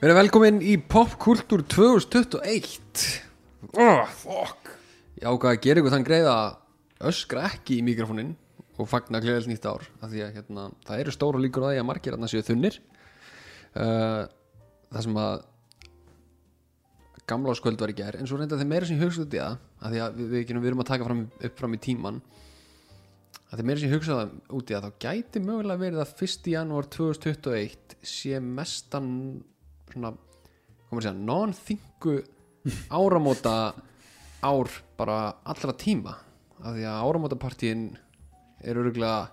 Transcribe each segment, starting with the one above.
Verið velkomin í Popkultúr 2021 oh, Fuck Ég ákvað að gera ykkur þann greið að öskra ekki í mikrofónin og fagna gleðilt nýtt ár því að hérna, það eru stóra líkur á því að margir að séu þunnir uh, það sem að gamla áskvöld var í gær en svo reynda þeir meira sem ég hugsa út í það af því að við, við, við erum að taka fram, upp fram í tíman að þeir meira sem ég hugsa það út í það þá gæti mögulega verið að 1. janúar 2021 sé mestan svona, komur segja non-þingu áramóta ár bara allra tíma. Af því að áramótapartíin er öruglega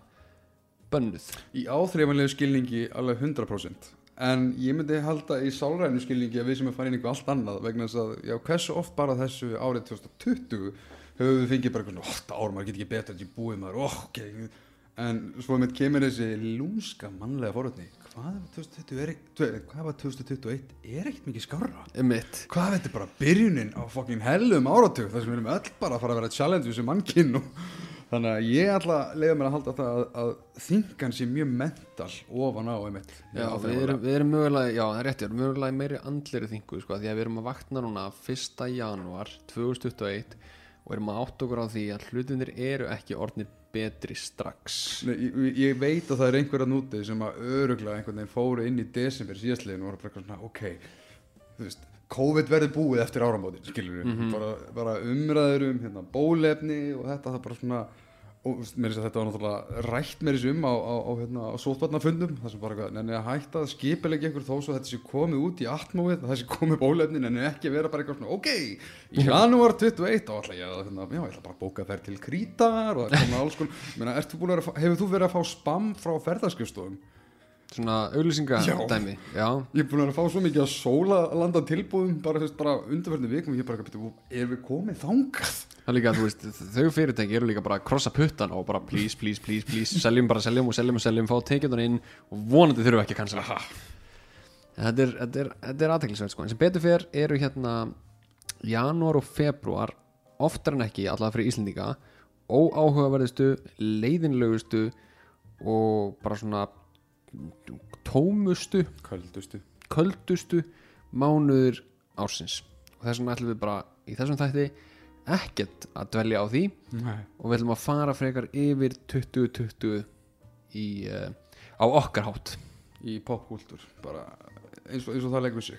bönnuð. Í áþreifanlegu skilningi alveg 100% En ég myndi halda í sálrænu skilningi að við sem er farin einhver allt annað vegna þess að, já, hversu oft bara þessu árið 2020 höfum við fengið bara eitthvað svona, 8 ár, maður get ekki betra en ég búið maður, oh, ok. En svo með kemur þessi lúmska mannlega forutni Hvað var 2020 er ekkert, hvað var 2021 er ekkert mikið Emmitt Hvað þetta er bara byrjunin á fucking hellum áratug þar sem við erum öll bara að fara að vera challenge sem mannkinn og þannig að ég ætla að leiða mér að halda það að, að þingan sé mjög mental ofan á einmitt Já, við erum, við erum mögulega, já það er rétt, við erum mögulega meiri andleri þingu sko, því að við erum að vakna núna 1. janúar 2021 og erum að átt okkur á því að hlutinir eru ekki orðnir betri strax. Nei, ég, ég veit að það er einhverja núti sem að öruglega einhvern veginn fóru inn í desember síðastliðin og voru bara svona ok, þú veist COVID verður búið eftir áramótin, skilur við bara, bara umræður um hérna, bólefni og þetta það bara svona og mér finnst að þetta var náttúrulega rætt mér þessu um á, á, á, hérna, á sótvarnafundum það sem bara nenni að hætta að skipilegja ykkur þó svo þetta sé komið út í atmóið það sé komið bólefni, nenni ekki að vera bara eitthvað svona ok, í janúar 21 og alltaf ég, hérna, já, ég ætla bara að bóka þær til krítar og það er komið alls konar hefur þú verið að fá spam frá ferðarskjöfstofum? Svona auglýsingadæmi Ég er búin að fá svo mikið að sóla landa tilbúðum bara, bara undarverðinu vikum. Og ég bara byrja, er við komið þangað? það er líka, þú veist, þau fyrirtæki eru líka bara að krossa puttan og bara please, please, please, please seljum bara, seljum og seljum og seljum, fá tekjundan inn og vonandi þurfum ekki að cancela Þetta er, er, er aðteklisverð sko, en sem betur fer eru hérna janúar og februar oftar en ekki, allavega fyrir Íslendinga óáhugaverðustu, leiðinlegustu og bara svona tómustu Köldustu. köldustu mánuður ársins og þess vegna ætlum við bara í þessum þætti ekkert að dvelja á því Nei. og við ætlum að fara frekar yfir 2020 í, uh, á okkar hátt Í popkúltúr, bara eins og, eins og það leggur sig.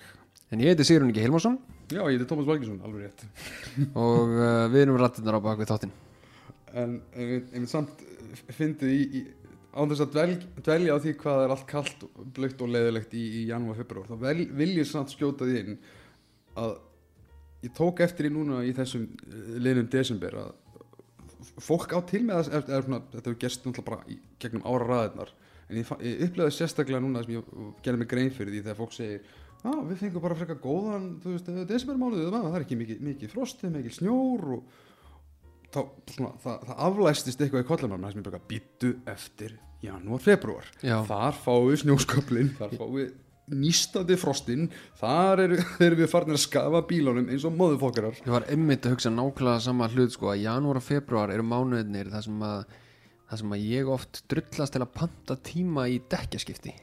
en ég heiti Sigrun Ingi Hilmarsson Já, ég heiti Tómas Valgjesson, alveg rétt. og uh, við erum rættinnar á bak við þáttinn En einmitt samt fyndið í, í án þess að dvel, dvelja á því hvað er allt kallt, blökt og leðilegt í, í janúar, februar, þá vel, vil ég samt skjóta því inn að ég tók eftir í núna í þessum eh, liðnum desember að fólk á til með það, eða svona, þetta hefur gerst náttúrulega bara í gegnum ára raðirnar en ég, ég upplegaði sérstaklega núna sem ég gerði mig grein fyrir því þegar fólk segir Já, við fengum bara frekar góðan, þú veist, desembermánuðið, það er ekki mikið, mikið frostið, mikið snjór og þá, svona, það, það aflæstist eitthvað í kollunar með sem ég bara býttu eftir janúar, februar þar fáum við snjósköplin þar fáum við nýstandi frostinn þar eru, erum við farnir að skafa bílunum eins og móðufokkarar ég var einmitt að hugsa nákvæmlega sama hlut sko að janúar og februar eru mánuðinir þar sem að, þar sem að ég oft drullast til að panta tíma í dekkjaskipti.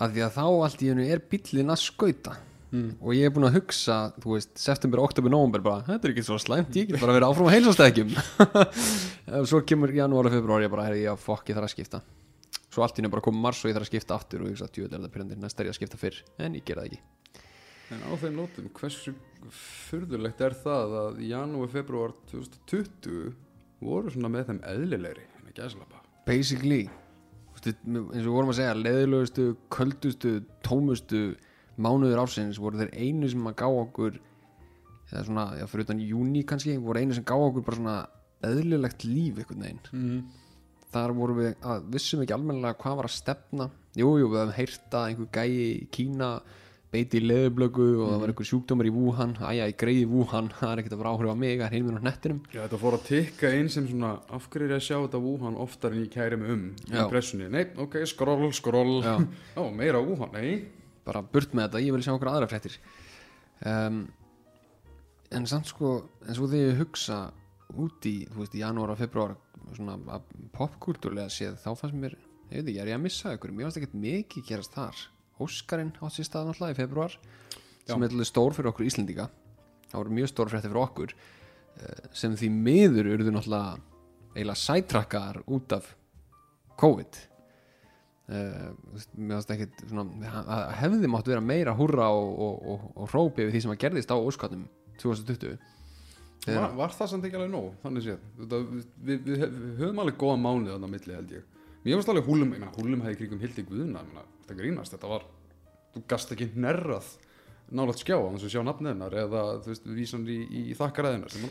Af því að þá allt í hennu er bíllinn að skauta og ég er búin að hugsa þú veist, september, oktober, november bara, þetta er ekki svo slæmt, ég get bara verið áfram að heilsastækjum svo kemur janúar og februar ég bara, herri, já, fokk, ég þarf að skipta. Svo allt í hennu bara komið mars og ég þarf að skipta aftur og ég hugsa, djúvel er það pyrrandir, næst er ég að skipta fyrr. En ég gera það ekki. En á þeim nótum, hversu furðulegt er það að janúar, februar 2020 voru svona með þeim eðlilegri en ekki aðslapa basically eins og við vorum að segja leðilegustu, köldustu, tómustu mánuður ársins voru þeir einu sem að gá okkur eða svona, já, fyrir utan júni kannski voru einu sem gá okkur bara svona eðlilegt líf einhvern veginn. Mm. þar vorum við að vissum ekki almennilega hvað var að stefna. Jú, jú, við hefum heyrt að einhver gæi í Kína beiti í leðublöku og það var einhver sjúkdómar í Wuhan. Æja, ég greiði Wuhan, það er ekkert að vera áhrif á mig það er heiminn á hnettinum. Já, þetta fór að tikka inn sem svona af hverju er ég að sjá þetta Wuhan oftar en ég kæri mig um í pressunni, nei, ok, skroll, skroll Já. Ó, meira Wuhan, nei bara burt með þetta, ég vil sjá okkur aðra fréttir. Um, en samt sko en svo þegar ég hugsa út í, þú veist, í janúar og februar svona popkultúrlega séð, þá fannst mér ég veit ekki, er ég að missa ykkur mér fannst ekkert mikið gerast þar. Óskarinn átt sér stað náttúrulega í februar Já. sem er alveg stór fyrir okkur Íslendinga. Það voru mjög stór frétti fyrir okkur eh, sem því miður urðu náttúrulega eiginlega sætrakkar út af COVID uh, finnst ekkit svona, að hefði mátt vera meira húrra og, og, og, og hrópi við því sem að gerðist á Óskarnum 2020 Þegar- var, var það samt ekki alveg nóg þannig séð. Þetta, við, við, við, höfum alveg góða mánuð þannig á milli held ég. Mér finnst alveg húlum, ég meina húlum hefði kringum hildi guðuna, þetta grínast þetta var, þú gast ekki nerrað nálægt skjá á þess að sjá nafniðnar eða þú veist, vísan í, í, þakkaræðinar sem,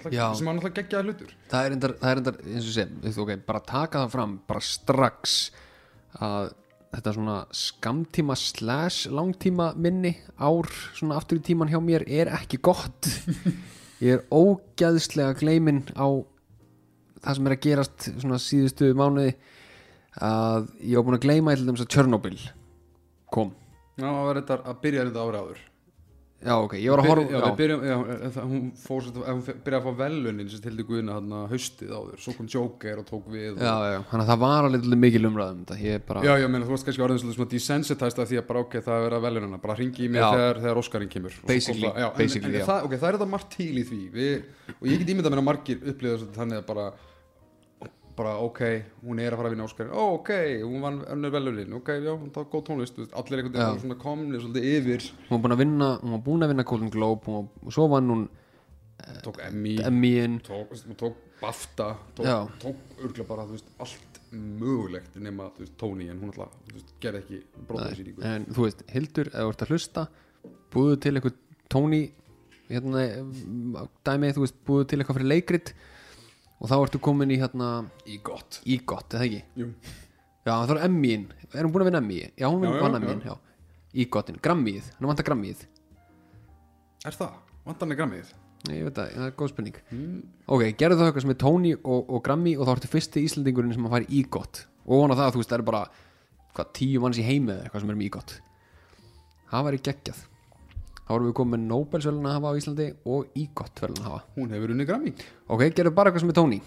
var náttúrulega geggjaði hlutur. Það er endar, er eins og veist, okay, bara taka það fram bara strax að þetta svona skamtíma slash langtíma minni ár svona aftur í tíman hjá mér er ekki gott. Ég er ógæðslega gleimin á það sem er að gerast svona síðustu mánuði að ég var búin að gleyma til dæmis að Tjernobyl kom. Já, það var þetta að byrja þetta ára áður já ok, ég var að horfa já, já, byrjum, já, e- það, hún fór hún byrjaði að fá velunin sem tildi guðina hann haustið áður svo kom Joker og tók við og, já, já, þannig að það var alveg mikil umræðum bara Já, já, meina, þú varst kannski orðin svolítið svona desensitized af því að bara ok, það er að velunina, bara ringi í mig þegar, þegar Óskarinn kemur. Basically, já, basically, en, en, já. það, ok, það er þetta margt til í því við, og ég get ímyndað mér að margir svolítið þannig að bara bara ok, hún er að fara að vinna Óskarinn ó ok, hún vann önnur velunin ok, já, það var góð tónlist, veist, allir einhvern veginn svona komni svolítið yfir. Hún var búin að vinna hún var búin að vinna Golden Globe hún var, og svo vann hún tók Emmy, tók, hún tók BAFTA Eh, tók, tók örgla bara, þú veist, allt mögulegt nema, þú veist, Tony en hún alltaf, þú veist, gerði ekki bróðarsýningu en þú veist, Hildur, ef þú ert að hlusta búðu til eitthvað Tony hérna, em, dæmi, þú veist, búðu til eitthvað fyrir leikrit og þá ertu komin í hérna í gott í gott, eða ekki? Jú. Já, það er Emmy-in, er hún búin að vinna Emmy? Já, hún Já, já, vann já. Emmy-in, já. Í gottin, Grammíð, hann vantar Grammíð Er það? Vantan er grammið? Ég veit það, það er góð spurning Mm. Ok, gerðu þá eitthvað sem er Tony og, og Grammy og þá ertu fyrsti Íslandingurinn sem að fara í gott og vona það að þú veist, það eru bara hvað, tíu manns í heimi eða eitthvað sem er með í gott Það væri geggjað Þá erum við komið með Nobelsvölun að hafa á Íslandi og í gott völun að hafa. Hún hefur unni grammi Ok, gerðu bara eitthvað sem er Tony.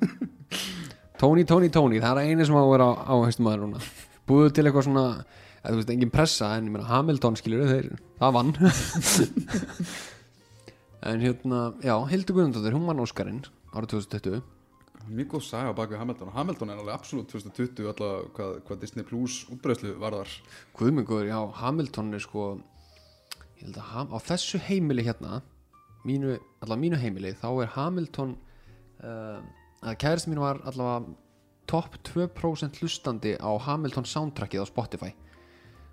Tony, Tony, Tony Það er eini sem á að vera á, haustum aður núna. Búðu til eitthvað svona eða, Þú veist, engin pressa en ég meina Hamilton skilur þeir, það vann. En hérna, já, Hildur Guðnandóttir, hún vann Óskarinn árið 2020 Mjög góð saga bak við Hamilton. Og Hamilton er alveg absolutt 2020 alltaf hvað, hvað Disney Plus útbreyslu varðar. Guðmengur, já, Hamilton er sko ég held að ham, á þessu heimili hérna mínu, allavega mínu heimili þá er Hamilton uh, að kærist mín var allavega topp 2% hlustandi á Hamilton soundtrackið á Spotify.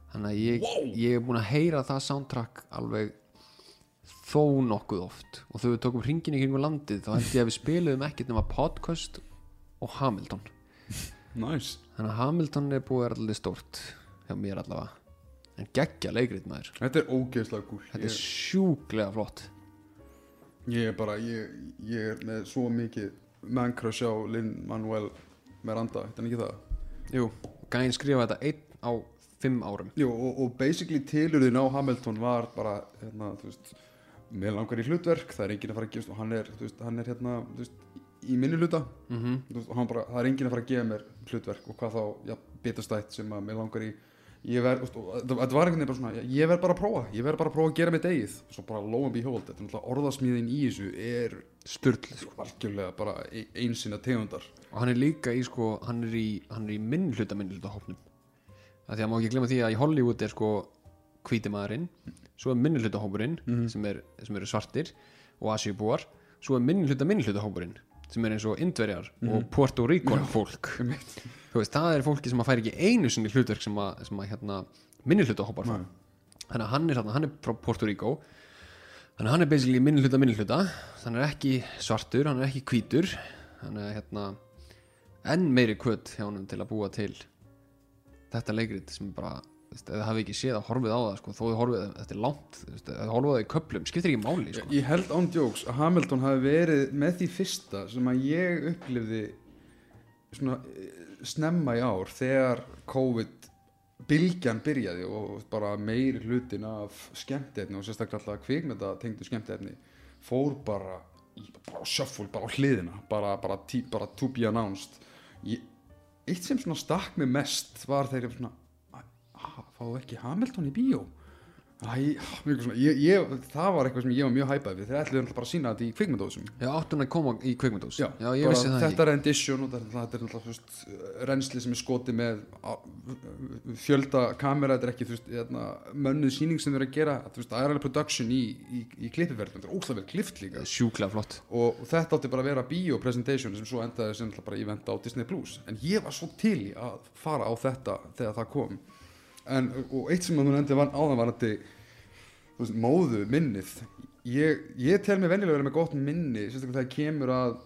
Þannig að ég, Wow! ég er búin að heyra það soundtrack alveg þó nokkuð oft. Og þegar við tókum hringin í kringum landið þá held ég að við spiluðum ekkert nema podcast og Hamilton. Nice. Þannig að Hamilton er búið að vera alveg stórt hjá mér allavega en geggja leikrit maður. Þetta er ógeðslega gúl þetta er ég, sjúklega flott. Ég er bara, ég, ég er með svo mikið man-crush á Lin Manuel Miranda, þetta er ekki það? Jú, gæinn skrifa þetta einn á fimm árum. Jú, og, og basically tilurðin á Hamilton var bara, hérna, þú veist með langar í hlutverk, það er enginn að fara að gefast og hann er, veist, hann er hérna, þú veist í minni hluta, mm -hmm. og hann bara, það er enginn að fara að gefa mér hlutverk og hvað þá, já, bitastætt sem að mér langar í þetta þetta var einhvern veginn bara svona, ég verð bara að prófa ég verð bara að prófa að gera mitt eigið. Svo bara low and behold, er orðasmíðin í þessu er Sturl sko, algjörlega bara einsina tegundar. Og hann er líka í sko hann er í, hann er í minnhluta minnhluta hópnum að því að má ekki glemma því að í Hollywood er sko hvítimaðurinn svo er minnhluta hópurinn sem, er, sem eru svartir og asjubúar svo er minnhluta minnhluta hópurinn sem er eins og indverjar og Puerto Rico fólk. veist, það er fólki sem að færi ekki einu sinni hlutverk sem að, sem að hérna, minnhluta hópar fá þannig að hann er, hann er frá Puerto Rico. Þannig að hann er basically minnhluta minnhluta þannig er ekki svartur, hann er ekki hvítur. Þannig að hérna enn meiri kvöt hjá honum til að búa til þetta leikrit sem bara eða hafi ekki séð að horfið á það sko, þó þið horfið, þetta er langt eða horfið á það í köplum, skiptir ekki máli sko. Ég held án jokes að Hamilton hafi verið með því fyrsta sem að ég upplifði svona eh, snemma í ár þegar COVID bylgjan byrjaði og bara meiri hlutin af skemmtefni og sérstaklega alltaf kvikmynda tengdu skemmtefni fór bara, bara shuffle, bara hliðina bara, bara, tí, bara to be announced ég, eitt sem svona stakk mig mest var var svona "Ah, fáðu ekki Hamilton í bíó? Æ, svona, ég, ég, það var eitthvað sem ég var mjög hæpað við þeir ætluðu náttúrulega bara að sína þetta í kvikmyndóðsum Já, áttun að koma í það þetta er rendition og þetta er reynsli sem er skotið með fjölda kamera, þetta er ekki veist, hérna, mönnuð síning sem þeir eru að gera. Það er alveg production í, í, í klippiverðum þetta er óslega vel klift líka. Ekki Sjúklega flott. Og þetta átti bara að vera bio presentation sem svo endaði sem bara event á Disney Plus. En ég var svo til í að fara á þetta þegar það kom en, og eitt sem að hún endi var áðan var þetta þú veist, móðu minnið. Ég, ég tel mig venjulega að vera með gott minni sérstaklega þegar kemur að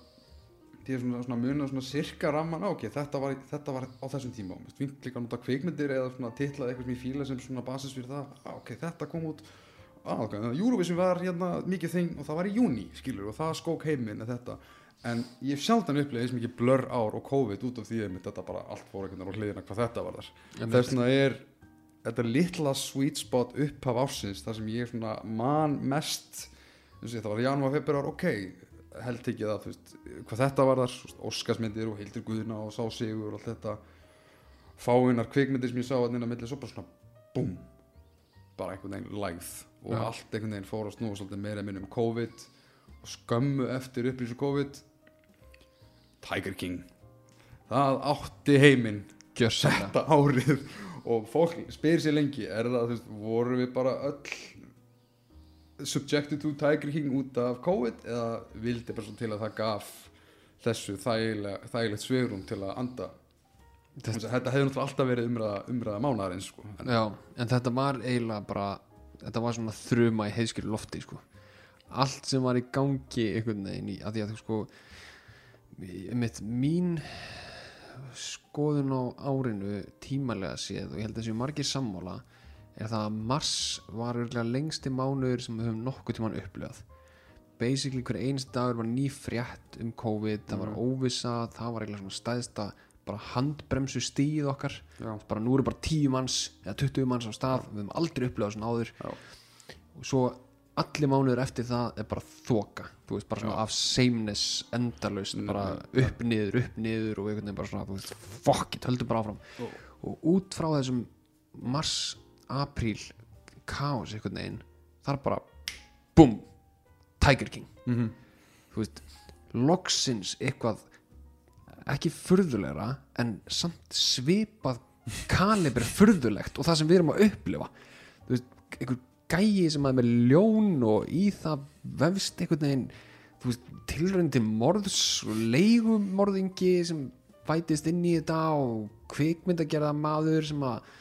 að svona, svona muna svona sirka ramman á. Ok, þetta var, þetta var á þessum tíma. Og að nota kvikmyndir eða svona titlað eitthvað sem ég fíla sem svona basis fyrir það. Ah, ok, þetta kom út. Ah, okay. Eurovision var hérna mikið þing og það var í júni skilur og það skók heiminn eða þetta. En ég hef sjaldan upplegið eins mikið blur ár og COVID út af því að þetta bara allt fór einhvern veginn á hliðina hvað þetta var þar. Einmitt. þess vegna er þetta litla sweet spot upphaf ársins þar sem ég svona man mest og ég, það var janúar, februar, ok held ekki það, þú veist, hvað þetta var þar Óskarsmyndir og Hildur Guðuna og Sá Sigur og allt þetta. Fáinnar kvikmyndir sem ég sá að neina milli svo bara svona, búm bara einhvern veginn lægð og Já. allt einhvern veginn fór að snúa svolítið meira minn um COVID og skömmu eftir upplýsu COVID Tiger King. Það átti heiminn þetta árið og fólk spyr sér lengi er það, þú veist, voru við bara öll subjected to Tiger King út af COVID eða vildi bara svo til að það gaf þessu þægilegt svegrum til að anda Þetta- þetta, hefði náttúrulega alltaf verið umræða, umræða mánaðarins sko. en, en þetta var eiginlega bara þetta var svona þruma í heiðskjölu lofti sko. allt sem var í gangi einhvern veginn í, að því að sko mitt, mín skoðun á árinu tímalega séð og ég held að þessu margir sammála er það að mars var lengsti mánuður sem við höfum nokkuð tímann upplifað. Basically hver einst dagur var ný frétt um COVID, það var óvissa það var svona stæðsta bara handbremsu stíð okkar. Já, bara nú eru bara 10 manns eða 20 manns á stað, við höfum aldrei upplifað svona áður. Já. og svo allir mánuður eftir það er bara þoka, þú veist, bara svona af sameness endalaust, Nei, bara nei, upp niður, upp niður og einhvern veginn bara svona, þú veist, fuck it, höldum bara áfram. Og- og út frá þessum mars, apríl kaos einhvern veginn, þar bara búm, Tiger King. Mm þú veist, loksins eitthvað ekki furðulegra en samt svipað kalibri furðulegt og það sem við erum að upplifa. Þú veist, einhver gæi sem að með ljón og í það vefst einhvern veginn veist, tilröndi morðs og leigumorðingi sem bætist inn í þetta og kvikmyndagerða maður sem að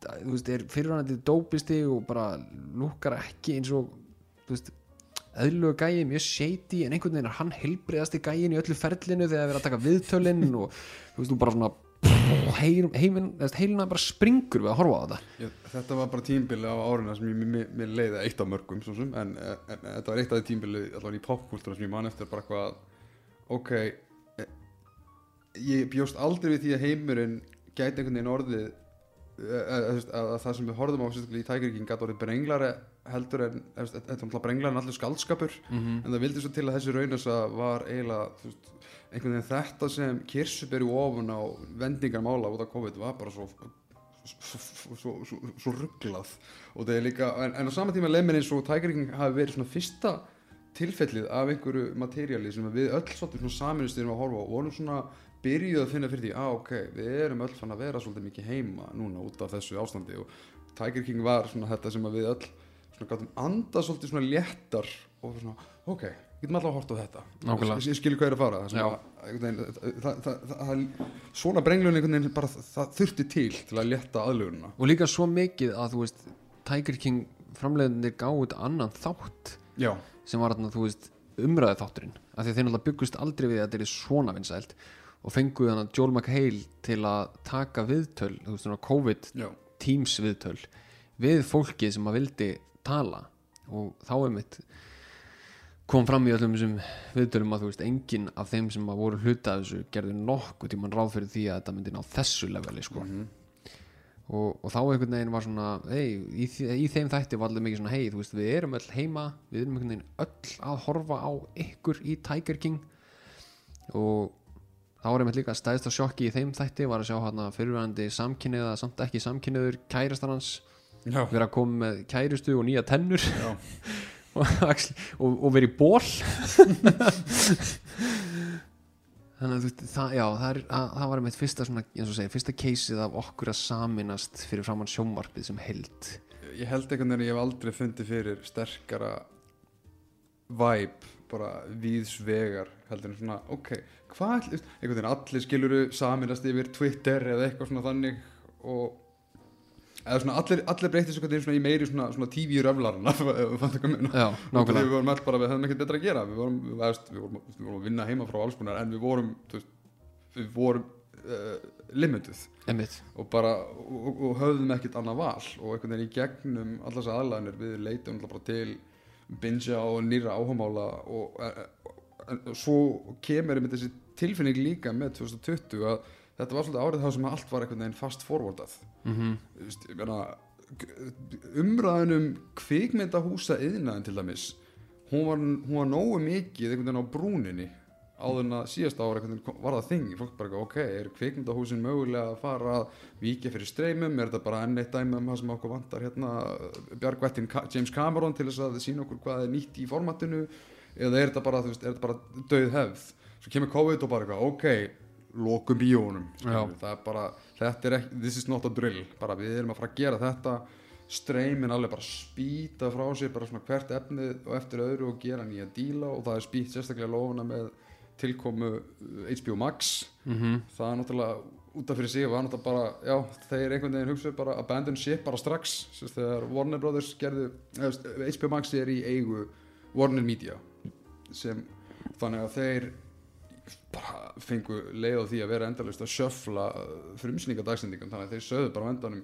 þú veist, er fyrirvænandi dópisti og bara lúkar ekki eins og þú veist, eðluga gæi mjög shady en einhvern veginn er hann heilbriðasti gæin í öllu ferlinu þegar það er að taka viðtölinn og þú veist, þú bara svona heim, heiminn, heilina bara springur við að horfa á þetta. Ég, þetta var bara tímbili á árina sem ég, mér, leiði eitt af mörgum sem, en, en, en þetta var eitt af því tímbili allavega í popkultúra sem ég man eftir bara hvað ok eh, ég bjóst aldrei við því að heimurinn gæti einhvern veginn orðið þú veist, að, að það sem við horfðum á í Tiger King gæti orðið brenglari heldur en þetta er náttúrulega brenglar en allur skaldskapur mm en það vildi svo til að þessi raunasa var eiginlega þú veist, einhvern veginn þetta sem kirsuberi ofun á vendingarmála út af COVID var bara svo svo, svo, svo, rugglað og það er líka, en, en á sama tíma mér eins og Tiger King hafi verið svona fyrsta tilfellið af einhverju materjali sem við öll svolítið svona saminust erum að horfa og vorum svona byrjuð að finna fyrir því að ok, við erum öll fann að vera svolítið mikið heima núna út af þessu ástandi. Og Tiger King var svona þetta sem við öll svona gátum anda svolítið svona léttar og svona, ok, getum alltaf að horta á þetta. Nákvæmlega. ég, skilur hvað er að fara einhvern veginn, það, það, það, svona brenglun bara það þurfti til til að létta aðlögununa og líka svo mikið að þú veist Tiger King framleiðinir gáðu annan þátt já, sem var þarna, þú veist, umræði þátturinn af því að þeir náttúrulega byggust aldrei við að þetta er svona vinsælt og fenguðu hann að Joel McHale til að taka viðtöl, þú veist, svona COVID já, Teams viðtöl við fólkið sem að vildi tala. Og þá er mitt kom fram í öllum þessum viðtölum að þú veist, enginn af þeim sem að voru hluta af þessu gerði nokkuð tímann ráð fyrir því að þetta myndi ná þessu leveli sko. Mhm. og, og þá einhvern veginn var svona hey, í, í þeim þætti var allir mikið svona hei, þú veist, við erum öll heima við erum einhvern veginn öll að horfa á ykkur í Tiger King og þá var einmitt líka stæðst á sjokki í þeim þætti var að sjá hann að fyrirvæðandi samkynniða samt ekki samkynniður kærastar hans Já, vera að koma með kærustu og nýja tennur og, og, verið í ból þannig að þú veist það, já, það, er, að, það var einmitt fyrsta svona, eins og segir, fyrsta keisið af okkur að saminast fyrir framann sjónvarpið sem held. Ég held einhvern veginn að ég hef aldrei fundið fyrir sterkara vibe bara víðs vegar heldur en svona, ok, hvað allir skiluru saminast yfir Twitter eða eitthvað svona þannig og eða svona allir, allir breytist svona í meiri svona, svona ég meina. já, Nákvæmlega. Við vorum alltaf bara, við höfum ekkert betra að gera Við vorum, við, veist, við, vorum, við vorum að vinna heima frá alls konar En við vorum, veist, við vorum uh, limited einmitt, Og bara, og, og, og höfðum ekkert annað val Og einhvern veginn í gegnum allar þessar aðlæðinir Við leitum bara til Bingja og nýra áhugamála Og uh, en, svo kemur einmitt þessi tilfinning líka með 2020 Að þetta var svolítið árið þá sem allt var einhvern veginn fast forwardað. Mm Þú veist, ég meina umræðin um kvikmyndahúsa yðnaðin til dæmis hún var, hún var nógu mikið einhvern veginn á brúninni áður en að síðasta ára var það þing fólk bara eitthvað, ok, er kvikmyndahúsin mögulega að fara að víkja fyrir streymum? Er þetta bara enn eitt dæmi um það sem okkur vantar hérna Bjargvættin Ka James Cameron til þess að sína okkur hvað er nýtt í formatinu? Eða er þetta bara, bara döð hefð? Svo kemur COVID og bara ok lokum bíónum það er bara, þetta er ekki this is not a drill, bara við erum að fara að gera þetta streymin alveg bara spýta frá sér, bara svona hvert efnið og eftir öðru og gera nýja díla og það er spýtt sérstaklega lofuna með tilkomu HBO Max. Mm það er náttúrulega út af fyrir sig var náttúrulega bara, já, þeir einhvern veginn hugsaðu bara abandon ship bara strax. Sérst, þegar Warner Brothers gerðu HBO Max er í eigu Warner Media. Sem, þannig að þeir bara fengu leið á því að vera endalust að sjöfla frumsninga dagsendingum þannig að þeir sögðu bara á endanum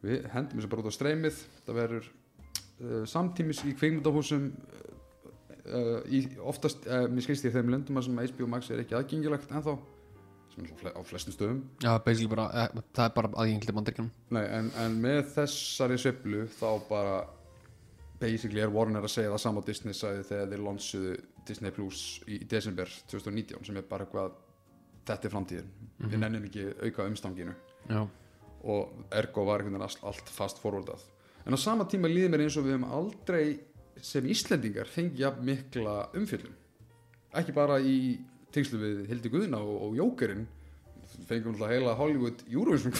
við hendum þessu bara út á streymið. Það verður uh, samtímis í kveikmyndahúsum uh, í oftast, uh, mér skilst ég þeim löndum að sem HBO Max er ekki aðgengilegt ennþá sem er fle á flestum stöðum. Já, basically bara, eh, það er bara aðgengileg bandaríkjum Nei, en, en með þessari sveiflu þá bara basically er Warner að segja það sama og Disney sagði þegar þeir lonsuðu Disney Plus í, desember 2019 sem er bara eitthvað þetta er framtíðin, við nennum ekki auka umstanginu. Já, og ergo var einhvern veginn allt, fast forvordað en á sama tíma líður mér eins og við hefum aldrei sem Íslendingar fengið jafn mikla umfjöllum ekki bara í tengslu við Hildi Guðna og, og Jókerinn fengum alltaf heila Hollywood Eurovision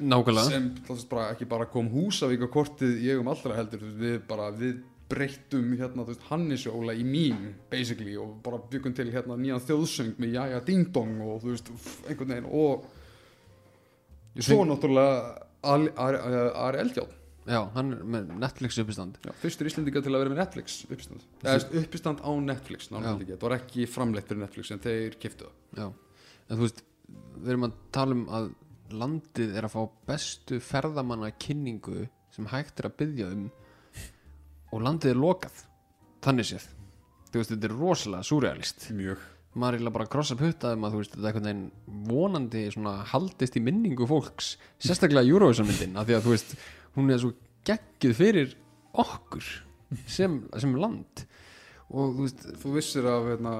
nákvæmlega. sem bara, ekki bara kom Húsavík á kortið ég um allra heldur við bara við breyttum hérna veist, Hannisjóla í mín basically og bara byggum til hérna nýjan þjóðsöng með Jæja Ding Dong og þú veist einhvern veginn og Ég svo náttúrulega Ari Ar, Ar Eldjátt já, hann er með Netflix uppistand Já, fyrstur Íslendinga til að vera með Netflix uppistand eða uppistand á Netflix náttúrulega það var ekki framleitt fyrir Netflix en þeir kiftu það. Já, en þú veist við erum að tala um að landið er að fá bestu ferðamanna kynningu sem hægt er að byggja um og landið er lokað. Þannig séð. Þú veist, þetta er rosalega súrealist mjög. Maður er bara að krossa puttað um að þú veist, þetta er einhvern veginn vonandi svona haldist í minningu fólks sérstaklega Eurovision myndin af því að þú veist, hún er svo geggjuð fyrir okkur sem, sem land. Og þú veist, þú vissir af hérna,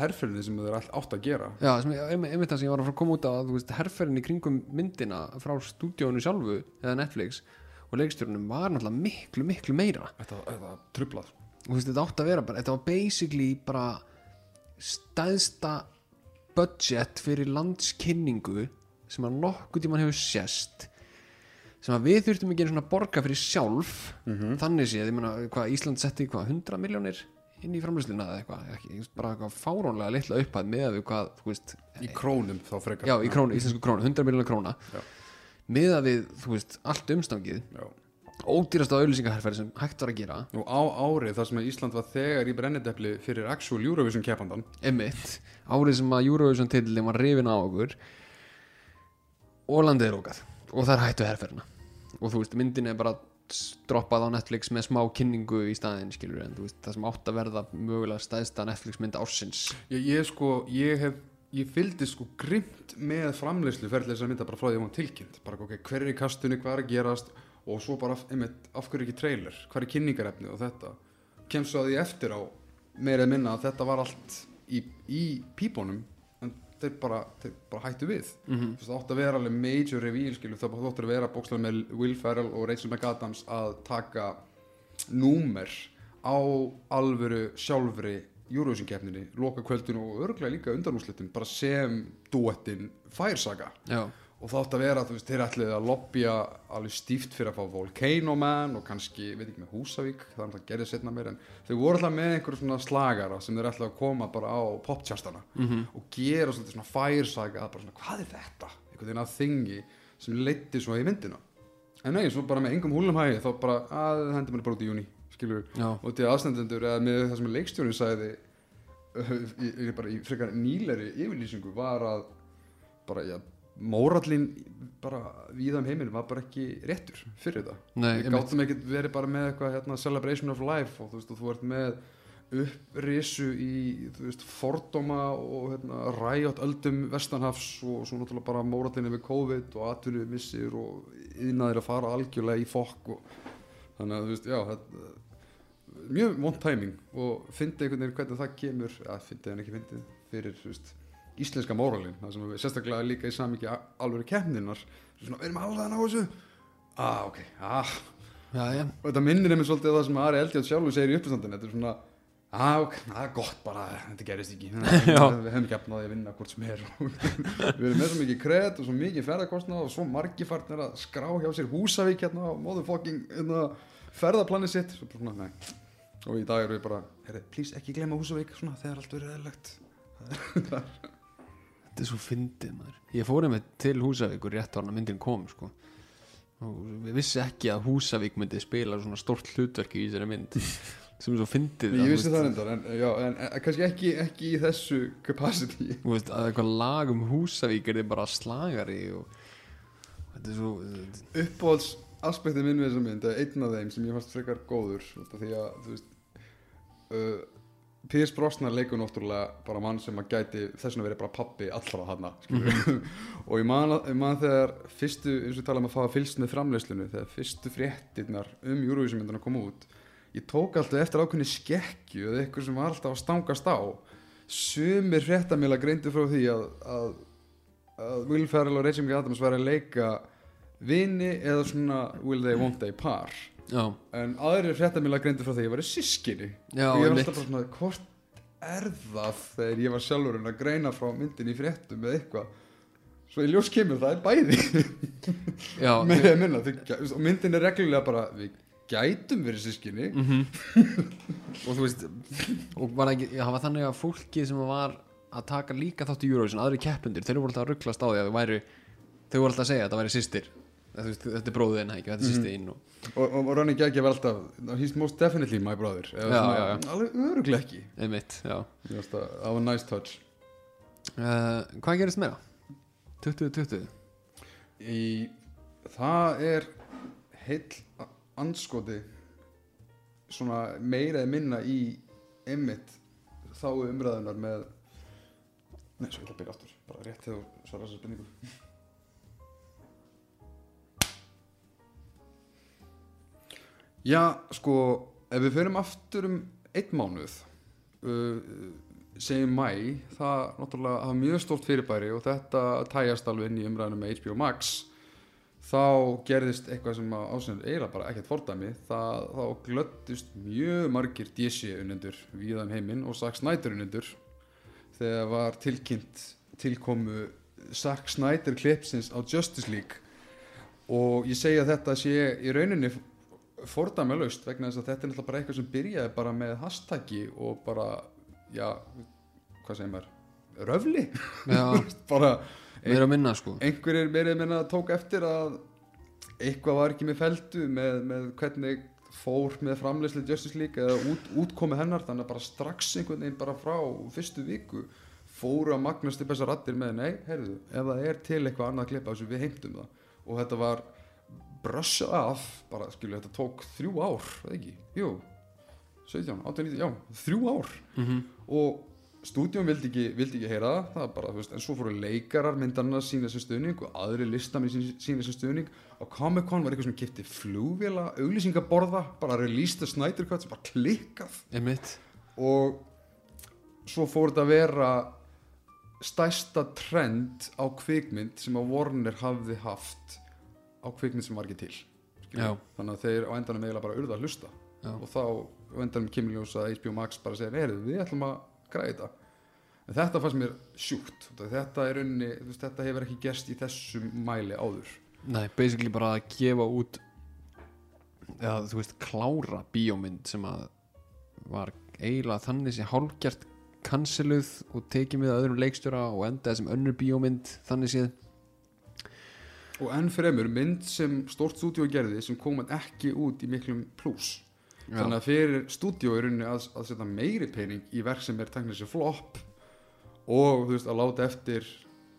herferðinni sem þeir all- átt að gera. Já, sem, einmitt það sem ég var að koma út á þú veist, herferðin í kringum myndina frá stúdíónu sjálfu eða Netflix og leikstjórnum var náttúrulega miklu, miklu meira. Þetta, þetta trublað og þú veist, þetta átti að vera bara, þetta var basically bara stæðsta budget fyrir landskynningu sem að nokkuð tímann hefur sést sem að við þurftum ekki einu svona að borga fyrir sjálf. Þannig séð, ég meina, hvað Ísland setti hvað, 100 miljónir inn í framlýsluna eða eitthvað, ekki, bara eitthvað fárónlega litla upphæð með við hvað, þú veist í krónum þá frekar. Já, í krónu, íslensku krónu, 100 miljónar króna. Já. Miða við, þú veist, allt umstangið Já. ódýrasta auðlýsingaherferð sem hægt var að gera. Og á árið þar sem að Ísland var þegar í brennidepli fyrir actual Eurovision keppandan emitt, árið sem að Eurovision titillin var rifin á okkur og landið er okað og það er hættu herferðina. Og þú veist, myndin er bara droppað á Netflix með smá kynningu í staðinn skilur en þú veist, það sem átt að verða mögulega stæðsta Netflix mynd ársins. Ég, ég sko, ég hef ég fylgdi sko grimt með framleyslu ferðlega þess að mynda bara frá því að var tilkynnt. Bara ok, hver er í kastunni, hvað er að gerast? Og svo bara, einmitt, af hverju ekki trailer? Hvað er kynningarefni og þetta? Kemst svo að því eftir á meira eða minna að þetta var allt í, í pípunum en þeir bara, þeir bara hættu við. Mm veist, það átti að vera alveg major reveal skilu, það átti að vera bókslega með Will Ferrell og Rachel McAdams að taka númer á alvöru sjálfri Eurovision keppninni, loka kvöldinu og örglega líka undanúslitum, bara sem duettin Firesaga já, og það átti að vera, þú veist, þeir ætliði að lobbya alveg stíft fyrir að fá Volcano Man og kannski, veit ekki með Húsavík það er alltaf gerðið setna meir en þau voru alltaf með einhverju svona slagara sem þeir ætlaði að koma bara á poptjastana mhm, og gera svona firesaga að bara svona, hvað er þetta? einhvern veginn að þingi sem leiti svo í myndina. En nei, svo bara með engum húlum hægi þá bara, að skilur, og til aðstendendur eða með það sem leikstjórin sagði uh, í, í, bara í frekar nýleri yfirlýsingu var að bara, já, mórallin bara víða um heiminn var bara ekki réttur fyrir þetta nei, við gáttum ekkert verið bara með eitthvað hérna, celebration of life og þú veist og þú ert með upprisu í veist fordóma og hérna, ræjátt öldum vestanhafs og svo náttúrulega bara mórallinni við COVID og atvinnu missir og yðnaðir að fara algjörlega í fokk og þannig að þú veist, já þetta, mjög vond tæming og fyndi einhvern veginn hvernig það kemur að fyndi hann ekki fyndið fyrir veist, íslenska móralin það sérstaklega líka í samíki alveg keppninar svona, við erum alveg að ná þessu. Ah, ok, ah. Já, já, og þetta minnir einmitt svolítið það sem Ari Eldjátt sjálfur segir í uppstandinu þetta er svona að ok, það er gott bara þetta gerist ekki. Við hefum ekki efnaði að vinna hvort sem er. Við erum með svo mikið kred og svo mikið ferðarkostnað og svo margir farnir að skrá hjá sér Húsavík hérna á motherfucking hérna, ferðarplanið sitt. Svo bara svona, nei. Og í dag erum við bara herri, please ekki glemma Húsavík svona, þegar allt verður eðlegt þetta er svo fyndið maður. Ég fór einmitt til Húsavíkur rétt á hann að myndin kom sko. Og við vissi ekki að Húsavík myndi spila svona stórt hlutverk í þessari mynd sem er svo fyndið ég vissi það reyndar en, en, en kannski ekki, ekki í þessu capacity. Veist, að eitthvað lag um Húsavík er bara slagari og þetta er svo uppbóðs aspektið minn við þessa mynd er einn af þeim sem ég fannst frekar góður því að þú veist uh, Piers Brosnar leikur náttúrulega bara mann sem að gæti þess vegna verið bara pappi allra hana mm og ég man, að- ég man þegar fyrstu, eins og við tala um að fá að fylgst með framleiðslunu þegar fyrstu fréttirnar um Eurovision myndina koma út ég tók alltaf eftir ákveðni skekkju eða eitthvað sem var alltaf að stangast á. Sumir fréttamila greindu frá því að, að, að Will Ferrell og Rachel McAdams væri að leika vini eða svona will they won't they par já, en aðrir fréttamila greindu frá því að ég væri sískinni já, og ég var alltaf bara svona hvort er það? Þegar ég var sjálfurinn að greina frá myndin í fréttum eða eitthvað. Svo í ljós kemur það er bæði. Já, með að minna og myndin er reglulega bara við gætum verið sískinni Mhm. og þú veist og var ekki, það var þannig að fólki sem var að taka líka þátt í Eurovision aðri keppundir, þeir voru alltaf að rugglast á því að þau voru alltaf að segja að það væri veist, þetta er bróðin, þetta er sýstiðinn og... og, og, og Ronny Gægi var alltaf he's most definitely my brother. Eða svona, alveg öruglega ekki. Einmitt, já. Það var nice touch. Uh, Hvað gerist meira? 2020 í, það er heill a- andskoti svona meira eða minna í emmitt þá umræðunar með nei, svo ég ætla að byrja aftur bara rétt þegar þú svarar þessar spurningu já, sko ef við förum aftur um einn mánuð uh, segjum mæ það náttúrulega hafa mjög stórt fyrirbæri og þetta tæjast alveg inn í umræðinu með HBO Max. Þá gerðist eitthvað sem ásynir eiginlega bara ekkert fordæmi. Það, þá glöttist mjög margir DC unnendur víða um heiminn og Zack Snyder unnendur þegar var tilkynnt tilkomu Zack Snyder klipsins á Justice League. Og ég segi að þetta sé í rauninni fordæmalaust vegna þess að þetta er náttúrulega bara eitthvað sem byrjaði bara með hashtaggi og bara, já, hvað segir maður, röfli, bara meira minna sko. einhverjir meirið minna tók eftir að eitthvað var ekki með feldu með, með hvernig fór með framleysli Justice League eða út, útkomi hennar þannig að bara strax einhvern veginn bara frá fyrstu viku fóru að magnast upp þessar rattir með nei, heyrðu, ef það er til eitthvað annað að klippa þessu við heimtum það. Og þetta var brössað af bara skilju þetta tók þrjú ár eða ekki, jú. 17, 18, 19, já, þrjú ár. Mm og stúdíum vildi ekki, vildi ekki heyra það, það bara, þú veist, en svo fóru leikarar myndarna sína sem stuðning og aðri listamenn sína, sem stuðning. Og Comic Con var eitthvað sem kipti flugvila auglýsingaborða, bara released Snyder Cut sem bara klikkað. Einmitt. Og svo fór þetta að vera stærsta trend á kvikmynd sem að Warner hafði haft á kvikmynd sem var ekki til þannig að þeir á endanum eiginlega bara urða að hlusta. Já. og þá á endanum kemur ljós að HBO Max bara segir, heyrðu, við ætlum að græða en þetta fannst mér sjúkt. Þetta er unni, þetta hefur ekki gerst í þessum mæli áður. Nei, basically bara að gefa út eða þú veist klára bíómynd sem að var eiginlega þannig sem hálfgjart canceluð og tekið með öðrum leikstjóra og endaði sem önnur bíómynd þannig séð og enn fremur mynd sem stórt stúdíu gerði sem kom ekki út í miklum pluss þannig að fyrir stúdíu er unni að, að setja meiri pening í verk sem er teknir sér flop og þú veist að láta eftir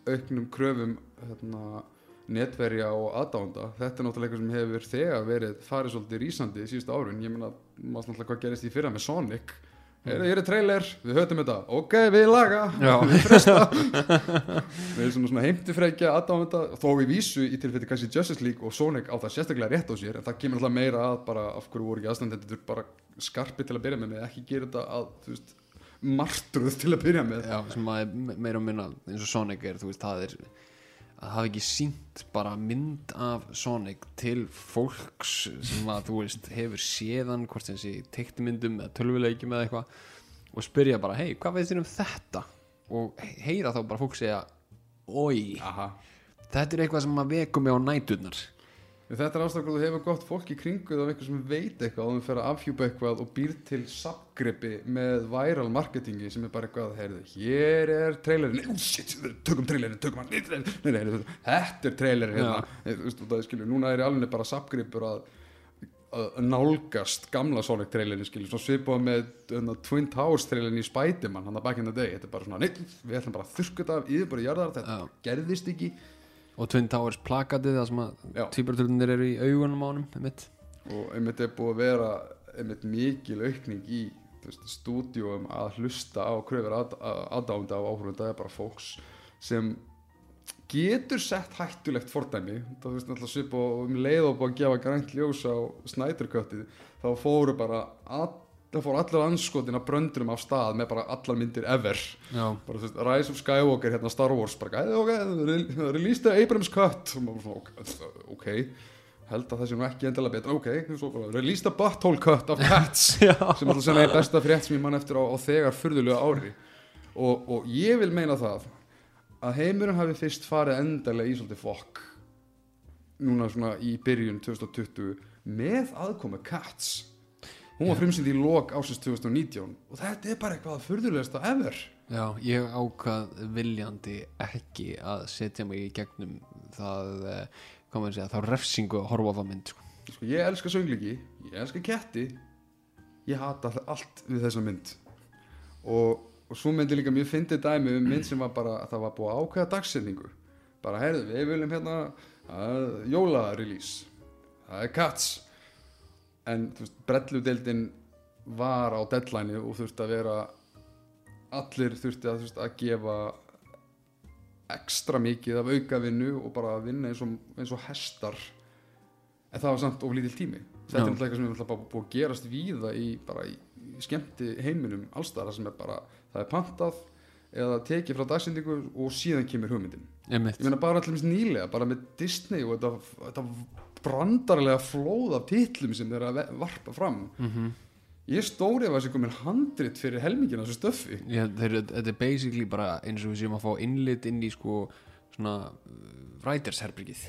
auknum kröfum hérna, netverja og aðdánda þetta er náttúrulega eitthvað sem hefur þegar verið farið svolítið rísandi síðustu árun ég meina, maður náttúrulega hvað gerist í fyrra með Sonic Hér er trailer, við höfum þetta. Ok, við laga, við fresta. Við erum svona, heimtifrækja aðdáðum þó við vísu í tilfelli kannski Justice League og Sonic á það sérstaklega rétt á sér en það kemur alltaf meira að bara af hverju voru ekki aðstandendur bara skarpi til að byrja með með ekki gera þetta að, þú veist, martruð til að byrja með. Já, sem að me- meira og minna eins og Sonic er, þú veist, það er að hafa ekki sínt bara mynd af Sonic til fólks sem að, þú veist, hefur séðan hvort sem sé teiktumyndum eða tölvuleikjum eða eitthvað og spyrja bara, hei, hvað veist þér um þetta? og he- heyra þá bara fólk segja oi, þetta er eitthvað sem að veku mig á næturnar Þetta er ástæður hvað þú hefur gott fólk í kringu eða eitthvað sem veit eitthvað og þú fer að afhjúpa eitthvað og býr til sapgrippi með viral marketingi sem er bara eitthvað, heyrðu, hér er trailerin, oh shit, tökum trailerin, tökum hann, nei, nei, nei, þetta er trailerin hérna, skilur, núna er í alveg bara sapgripur að að nálgast gamla Sonic trailerin skilur, svo svipað með uh, Twin Towers trailerin í Spiderman, hann að back in the day þetta er bara svona, við ætlum bara að þurrka þetta af yfir bara jarðar, þetta Já. gerðist ekki og Twin Towers plakatið það sem að Já. tvíbaratöldunir eru í augunum á honum einmitt. og einmitt er búið að vera einmitt mikil aukning í stúdíum að hlusta á kröfur að, að, aðdánda á áhrifum það er bara fólks sem getur sett hættulegt fordæmi það veist náttúrulega svip og um leið og búið að gefa grænt ljós á snæturköttið þá fóru bara all, það fóru allir anskotin að bröndurum af stað með bara allar myndir ever. Bara veist, Rise of Skywalker hérna Star Wars bara, "Æ, ok, re- release the Abrams cut. Og maður svona, ok, ok held að það sé nú ekki endilega betra, ok svo bara, release the butthole cut of cats. Sem alltaf sem er besta frétt sem ég mann eftir á, á þegar furðulega ári. Og, og ég vil meina það að heimurinn hafi fyrst farið endalega í svolítið fokk núna svona í byrjun 2020 með aðkomi Cats hún var frumsýnd í lok ásins 2019 og þetta er bara eitthvað furðulegasta ever. Já, ég ákvað viljandi ekki að setja mig í gegnum það, eh, hvað maður segja, þá refsingu að horfa á það mynd sko. sko, ég elska söngliki, ég elska ketti ég hata allt við þessa mynd. Og, og svo myndi líka mjög fyndið dæmi um mynd sem var bara að það var búið að ákveða dagsetningu. Bara heyrðu, við viljum hérna uh, jóla-release það er Cats en þú veist, brelludeildin var á deadline og þurfti að vera allir þurfti að, veist, að gefa ekstra mikið af aukavinnu og bara að vinna eins og, eins og hestar en það var samt of lítill tími þetta Já. er náttúrulega eitthvað sem er bara búið að gerast víða í, í, skemmti heiminum allstæðar sem er bara, það er pantað eða tekið frá dagsendingu og síðan kemur hugmyndin Einmitt. ég meina bara allir nýlega, bara með Disney og þetta, þetta brandarlega flóð af titlum sem þeir að varpa fram. Mm ég stóri af þessi komin handrit fyrir helmingina þessu stöffi. Já, þeir, þetta er basically bara eins og við séum að fá innlit inn í sko svona rætersherbyrgið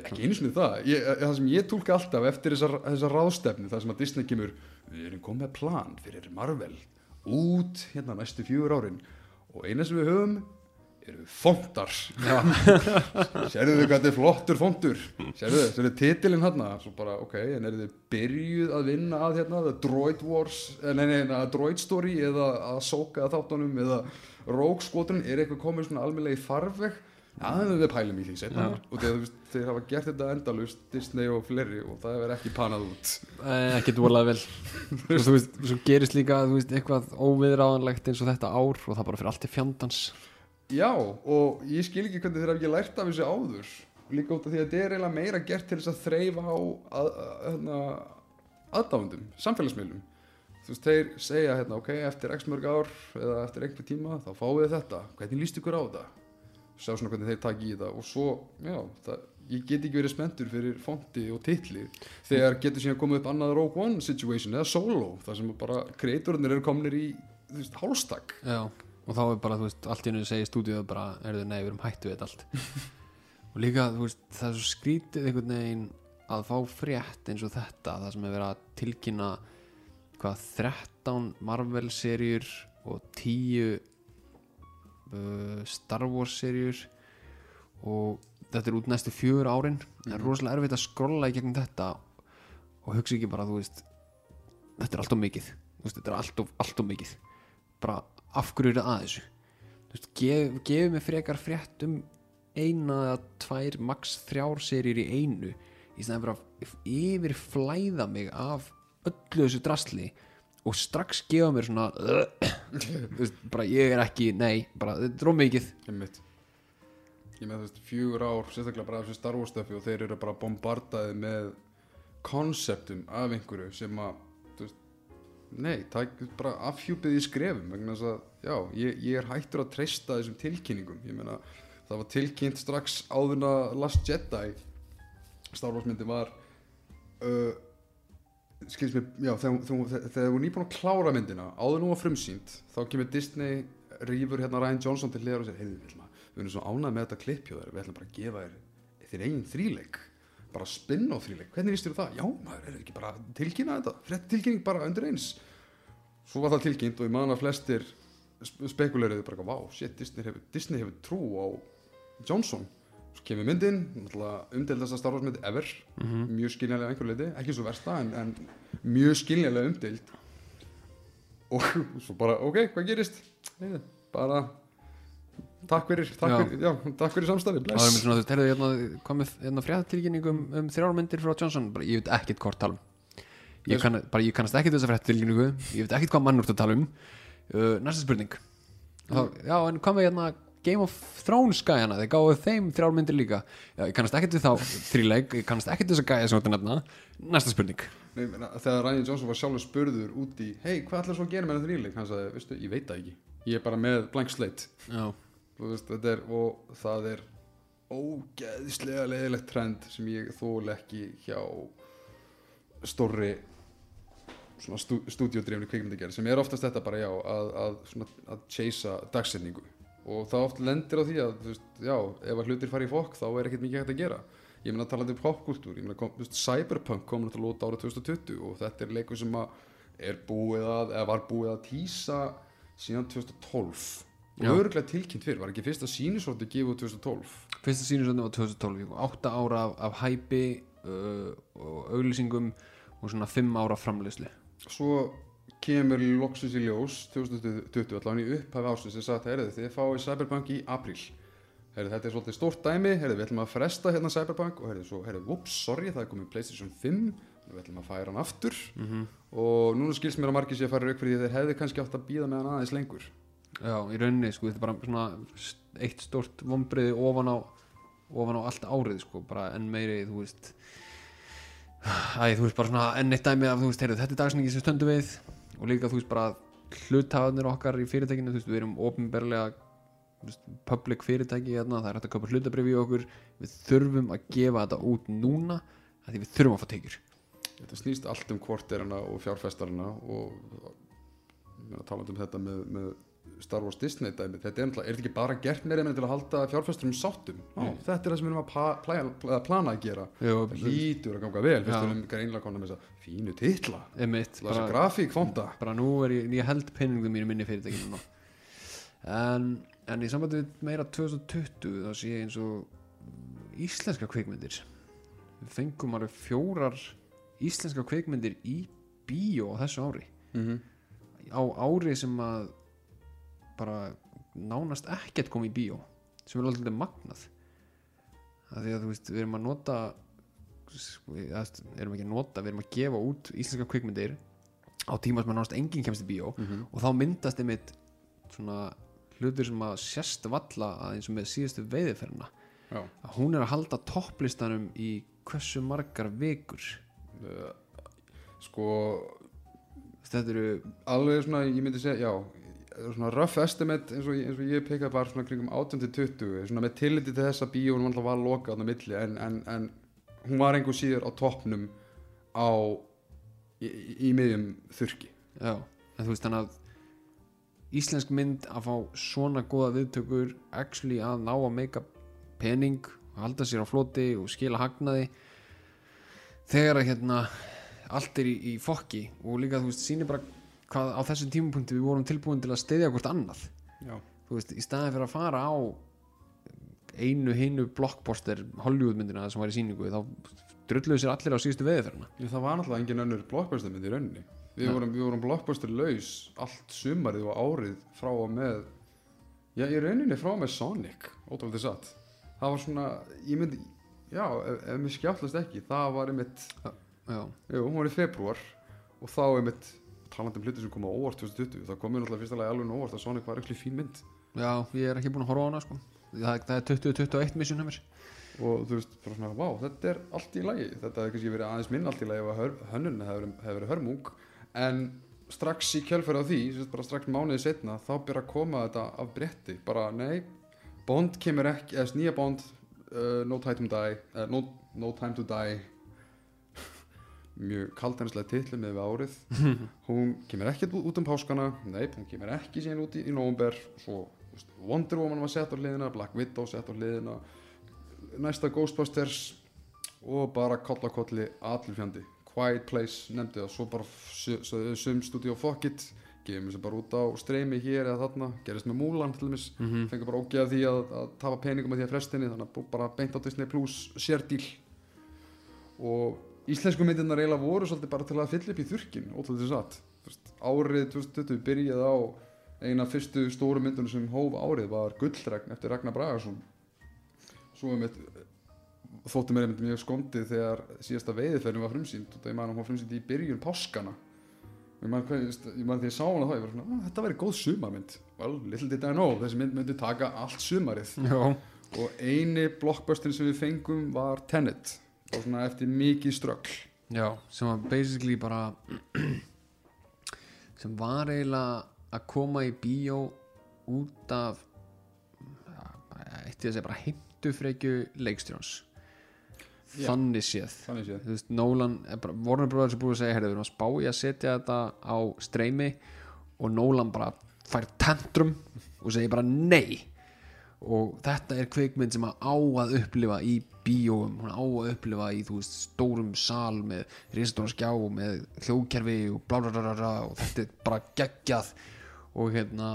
ekki einu sinni það, ég, það sem ég tólka alltaf eftir þessar, þessar ráðstefni það sem að Disney kemur, við erum komið með plan fyrir Marvel út hérna næstu fjögur árin. Og eina sem við höfum eru fontar? Sérðu þið hvað þetta er flottur fontur? Sérðu þið, sérðu titilinn hérna svo bara ok, en eru þið byrjuð að vinna að hérna, The Droid Wars eh, nei, nei, að Droid Story eða að sóka að þáttunum eða Rogue Squadron? Er eitthvað komið svona almennlega í farveg? Aðeins við pælum í því setna Já. og veist, þeir hafa gert þetta endalust Disney og fleiri og það hefur ekki panað út. Eh, ekkert volað vel. Veist, svo gerist líka veist, eitthvað óviðráðanlegt eins og þetta ár og það bara fyrir allt til fjandans Já, og ég skil ekki hvernig þeir hafa ekki lært af þessu áður. Líka út af því að þetta er eiginlega meira gert til þess að þreyfa á að, að, hérna, aðdáðundum, samfélagsmiðlum. Þú veist, þeir segja hérna, ok, eftir x mörg ár eða eftir einhver tíma, þá fáið þið þetta. Hvernig líst ykkur á þetta? Sjá svona hvernig þeir taki í þetta. Og svo, já, það, ég get ekki verið spenntur fyrir fonti og titli þegar getur síðan komið upp annað Rogue One situation eða Solo, þar sem bara kreatornir eru komnir í, þú veist, hálstak Já, og þá er bara, þú veist, allt í hennu segir stúdíu bara, er þau nei, við erum hættu við þetta allt. Og líka, þú veist, það er svo skrítið einhvern veginn að fá frétt eins og þetta, það sem er verið að tilkynna hvað 13 Marvel-serjur og 10 uh, Star Wars-serjur og þetta er út næstu fjögur árin. Það er Mhm. rosalega erfitt að skrolla í gegnum þetta og hugsa ekki bara, þú veist þetta er allt of mikið. Veist, þetta er allt of, allt of mikið. Bara af hverju er það að þessu veist, gef, gefið mér frekar frétt um eina tvær max þrjár serjur í einu í stæðan fyrir að yfir flæða mig af öllu þessu drasli og strax gefa mér svona veist, bara ég er ekki, nei bara þetta er ómikið Einmitt. Ég með þú veist fjögur ár sérstaklega bara þessu Star Wars stöfi og þeir eru bara bombardaði með konseptum af einhverju sem að veist, nei, tak, bara afhjúpið í skrefum vegna þess að já, ég, ég er hættur að treysta þessum tilkynningum. Ég meina það var tilkynnt strax áðurna Last Jedi Star Wars myndi var uh, skilst mér, já, þegar, þú nýbúin að klára myndina áður nú var frumsýnt þá kemur Disney rýfur hérna Ryan Johnson til hliðar og segir heyrðu, við að- erum svo ánægð með þetta klipp hjá þér við ætlum bara að gefa þér þér eigin þríleik bara spinn á þríleik, hvernig líst þér það? Já, maður, er ekki bara tilkynna þetta? Frétt tilkynning bara undir eins. Svo var það tilkynnt og ég man að flestir sp- spekuleruðu bara, vá, shit, Disney hefur, Disney hefur trú á Johnson. Svo kemur myndin, umdeildast að Star Wars myndi ever. Mjög skiljanlega að einhverju leiti, ekki svo versta en, en mjög skiljanlega umdeild. Og svo bara, ok, hvað gerist? Nei, bara takk fyrir, takk Já. fyrir, já, takk fyrir samstarfi, það er mér svona, þú veist, heyrðu, hérna komið hérna fréttatilkynning um, um þrjármyndir frá Johnson. Bara, ég veit ekkert hvort tala um. Ég, kann, bara, ég kannast ekkert þessa fréttatilkynningu. Ég veit ekkert hvað mann úr að tala um. Uh, næsta spurning. Þá, já, en hvað með hérna Game of Thrones gæjana, þeir gáðu þeim þrjármyndir líka. Já, ég kannast ekkert við þá þrýleik ég kannast við þessa gæja sem þú ert að nefna. Næsta spurning. Nei, meina, þegar Ryan Johnson var sjálfur spurður út í hei, hvað ætlar svo að gera með þetta þrýleik? hann sagði, veistu, ég veit það ekki. Ég er bara með blank slate. Já, Þú veist, er, og það er ógeðslega leiðilegt trend sem ég þól ekki hjá stórri stú, stúdíodrifni kvikmyndagerð sem er oftast þetta bara já að, að, að chasea dagsetningu. Og það oft lendir á því að veist, já, ef að hlutir fara í fokk þá er ekkert mikið hægt að gera. Ég meina talandi um popkultúr, ég meina kom, veist, Cyberpunk kom náttúrulega út árið 2020 og þetta er leikur sem að búið að, var búið að tísa síðan 2012 og öruglega tilkynnt fyrir, var ekki fyrsta sínisótti gefið út 2012 fyrsta sínusöndum var 2012 átta ára af, af hæpi uh, og auglýsingum og svona fimm ára framleysli svo kemur loksus í ljós 2020 allan í upphafi ásins sem sagt, heyrðu þið fáið Cyberpunk í apríl. Heyrðu þetta er svolítið stórt dæmi heyrðu við ætlum að fresta hérna Cyberpunk og heyrðu svo, heyrðu, ups, sorry það er komið Playstation 5 við ætlum að færa hann aftur. Mm og núna skilst mér að margir sé að fara rauk fyrir því þeir hefði kannski átt að býða með hann aðeins lengur Já, í rauninni, sko, þetta er bara svona eitt stort vombriði ofan á ofan á allt árið, sko, bara enn meiri, þú veist Æ, þú veist, bara svona enn eitt dæmi af, þú veist, heyrðu, þetta er dagsningi sem stöndum við og líka, þú veist, bara hlutafarnir okkar í fyrirtækinu, þú veist, við erum veist, public fyrirtæki hérna, það er hægt að kaupa hlutabrif í okkur. Við þurfum að gefa þetta út núna því við þurfum að fá tekjur. Þetta snýst allt um kvorterina og fjárfestarina og talandi um þetta með, með Star Wars Disney dæmi, þetta er náttúrulega, er þetta ekki bara gert meira með til að halda fjárfesturum sáttum? Mm. þetta er það sem við erum að pla, pla, pla, plana að gera. Jú, það lítur að ganga vel við erum greinlega konar með þessa fínu titla. Einmitt, þessa bara, grafík fonda bara nú er ég, ég held penningum mínu minni fyrirtækinu en, en í sambandi við meira 2020 þá sé ég eins og íslenska kvikmyndir. Við fengum alveg fjórar íslenska kvikmyndir í bíó þessu ári. Mm -hmm. á ári sem að bara nánast ekkert kom í bíó sem er alveg magnað að því að þú veist við erum að nota eða, erum ekki að nota, við erum að gefa út íslenska kvikmyndir á tíma sem að nánast enginn kemst í bíó Mhm. og þá myndast einmitt svona hlutur sem að sérst valla að eins og með síðustu veiðiferna Já. að hún er að halda topplistanum í hversu margar vikur Uh, sko þetta eru alveg svona, ég myndi segja, já svona rough estimate eins og, eins og ég pekkaði bara svona kringum 18 til 20 svona með tilliti til þess að bíónum alltaf var lokað á milli en, en, en hún var einhver síður á toppnum á í, í, miðjum þurki já, en þú veist þannig að íslensk mynd að fá svona góða viðtökur actually að ná að meika pening halda sér á floti og skila hagnaði þegar að hérna allt er í, í fokki og líka þú veist sýnir bara hvað á þessum tímapunkti við vorum tilbúin til að steyðja hvort annað. Já, þú veist, í staðin fyrir að fara á einu hinu blockbuster Hollywoodmyndina sem var í sýningu þá drulluðu sér allir á síðustu veðiferna það var náttúrulega engin önnur blockbuster mynd í rauninni. Við Nei. vorum, við vorum blockbuster laus allt sumarið og árið frá og með já, í rauninni frá og með Sonic ótrúlega satt. Það var svona, ég myndi já, ef, ef mér skjáttlast ekki það var einmitt já, Jú, hún var í februar og þá einmitt talandi um hluti sem kom á óvart 2020 þá kom mér náttúrulega fyrsta lagi alveg á óvart að Sonic var ekki fín mynd. Já, ég er ekki búin að horfa á hana sko. það, það er 2021 mission hjá mér. Og þú veist, bara svona, vá, þetta er allt í lagi. Þetta hefði kannski verið aðeins minn allt í lagi ef hönnun hefði hefði verið hörmung. En strax í kjölfæri á því bara strax mánuði setna, þá byrja að koma þetta af bretti, bara nei Bond kemur ekki, eða nýja Bond uh, No Time to Die uh, no, no Time to Die mjög kaldhænslega titli með við árið. Hún kemur ekki út um páskana nei, hún kemur ekki síðan út í, í nóvumber svo Wonder Woman var sett á hliðina Black Widow sett á hliðina næsta Ghostbusters og bara koll á kolli allir fjandi. Quiet Place nefndi það svo bara sum studio fuck it gefum þessu bara út á streymi hér eða þarna gerist með Mulan til dæmis mm -hmm. fengur bara ógeða því að, að tapa peningum að því að frestinni þannig að bara beint á Disney Plus sérdíl og íslensku myndirnar eiginlega voru svolítið bara til að fylla upp í þurkin ótrúlega satt. Þú veist, árið 2020 byrjaði á eina fyrstu stóru myndunum sem hóf árið var Gullregn eftir Ragnar Bragarsson svo um eitt þótti mér einmitt mjög skondið þegar síðasta veiðiferðin var frumsýnd og það man að hún var frumsýnd í byrjun páskana. Og ég man því ég sá hana þá ég var svona, "Ah, þetta væri góð sumarmynd. Well, little did I know, þessi mynd myndi taka allt sumarið. Já, og eini blockbusterin sem við fengum var Tenet og svona eftir mikið ströggl já, sem var basically bara sem var eiginlega að koma í bíó út af eitt ég að segja bara heimtufreikju leikstjóns Já. þannig séð. Þannig séð. Veist, Nolan, bara- Warner Brothers er búið að segja heyrðu, við erum að spá í að setja þetta á streymi og Nolan bara fær tantrum og segir bara nei og þetta er kvikmynd sem að á að upplifa í bíóum, hún á að upplifa í veist, stórum sal með risastóra skjá með og blá, blá, blá, blá, blá og þetta er bara geggjað. Og hérna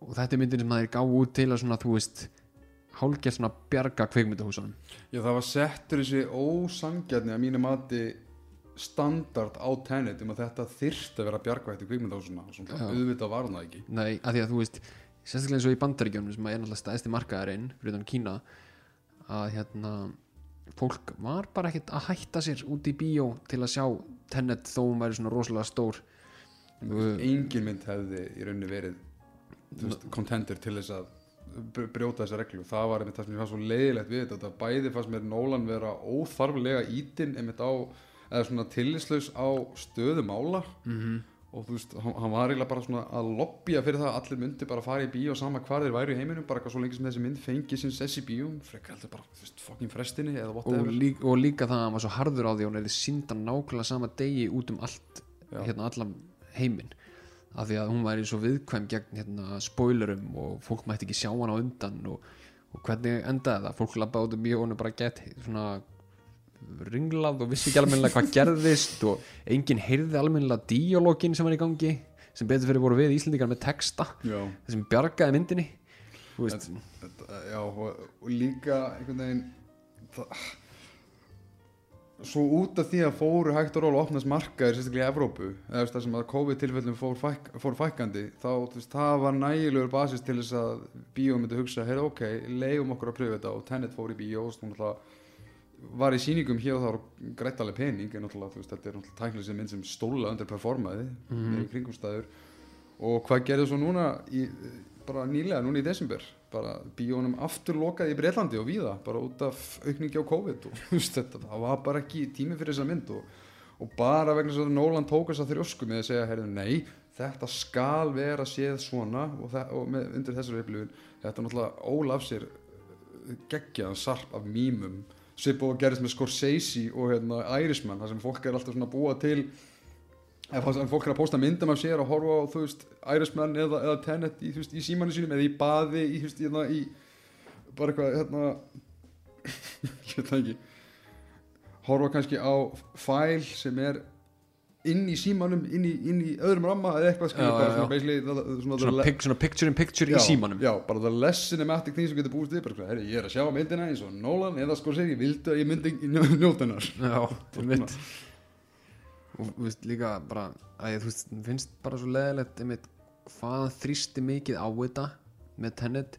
og þetta er myndin sem það er gáð út til að svona, þú veist hálfgerð svona bjarga kvikmyndahúsunum. Já, það var settur þessi ósangjarni að mínu mati standard á Tenet um að þetta þyrst að vera bjargvætt í kvikmyndahúsuna og svona auðvitað var það ekki. Nei, að því að þú veist sérstaklega eins og í bandaríkjónum sem er náttúrulega stæðsti markaðarinn fyrir Kína að hérna fólk var bara ekkert að hætta sér út í bíó til að sjá Tenet þó hún væri svona rosalega stór. Engin mynd hefði í rauninni verið contender til þess að br- brjóta þessa reglu. Það var einmitt það sem ég fannst svo leiðilegt við þetta bæði fannst mér Nólan vera óþarflega ítinn einmitt á eða svona tillislaus á stöðu mála. Mm og þú veist, hann, hann var eiginlega bara svona að lobbya fyrir það að allir myndi bara fara í bíó sama hvar þeir væru í heiminum, bara eitthvað svo lengi sem þessi mynd fengi sinn sess í bíó, frekar heldur bara þú veist, fucking frestinni eða og, whatever. líka, og líka það að hann var svo harður á því og hann er sínda nákvæmlega sama degi út um allt Já. hérna allan heiminn. Af því að hún væri svo viðkvæm gegn hérna, spoilerum og fólk mætti ekki sjá hann á undan og, og hvernig endaði það? Fólk labbaði út um bíó og hann bara gett svona ringlað og vissi ekki almennilega hvað gerðist og enginn heyrði almennilega díológin sem var í gangi sem betur fyrir voru við Íslendingar með texta Já, sem bjargaði myndinni veist, þetta, já og, og líka einhvern veginn það, svo út af því að fóru hægt og róla opnast markaðir sérstaklega í Evrópu eða sem að COVID-tilfellum fór, fæk, fór fækandi þá veist, það var nægilegur basis til þess að bíó myndi hugsa, heyrðu ok, leiðum okkur að pröfu þetta. Og Tenet fór í bíó og svona náttúrulega var í sýningum hér og það var greitt alveg pening en náttúrulega veist, þetta er náttúrulega tæknileg sem mynd sem stóla undir performaði Mhm. með í kringumstæður. Og hvað gerði svo núna í, bara nýlega, núna í desember? Bara bíónum aftur lokaði í Breitlandi og víða, bara út af aukningi á COVID og veist, þetta, það var bara ekki tími fyrir þessa mynd og, og bara vegna þess að Nolan tók þess að þrjósku með að segja, heyrðu, nei þetta skal vera séð svona og, þe- og með, undir þessari upplifun. Þetta náttúrulega ólaf sér geggjaðan sarp af mýmum svipa og gerist með Scorsese og hérna, Irishman, þar sem fólk er alltaf svona búa til ef fólk er að posta myndum af sér og horfa á þú veist, Irishman eða, eða Tenet í, veist, í símanu sínum eða í baði í, veist, hérna, í bara eitthvað hérna, ég veit það ekki. Horfa kannski á fæl sem er inn í símanum, inn í, inn í öðrum ramma eða eitthvað skilur Já, bara svona basically það- það- svona, svona, pic, svona picture in picture já, í símanum. já, bara það less cinematic thing sem getur búist sko, herri, ég er að sjá myndina eins og Nolan eða sko segir, ég vildi að ég myndi njóta hennar? Já, einmitt. og þú veist líka bara að ég, þú veist, finnst bara svo leðilegt einmitt hvað þrýsti mikið á þetta með Tenet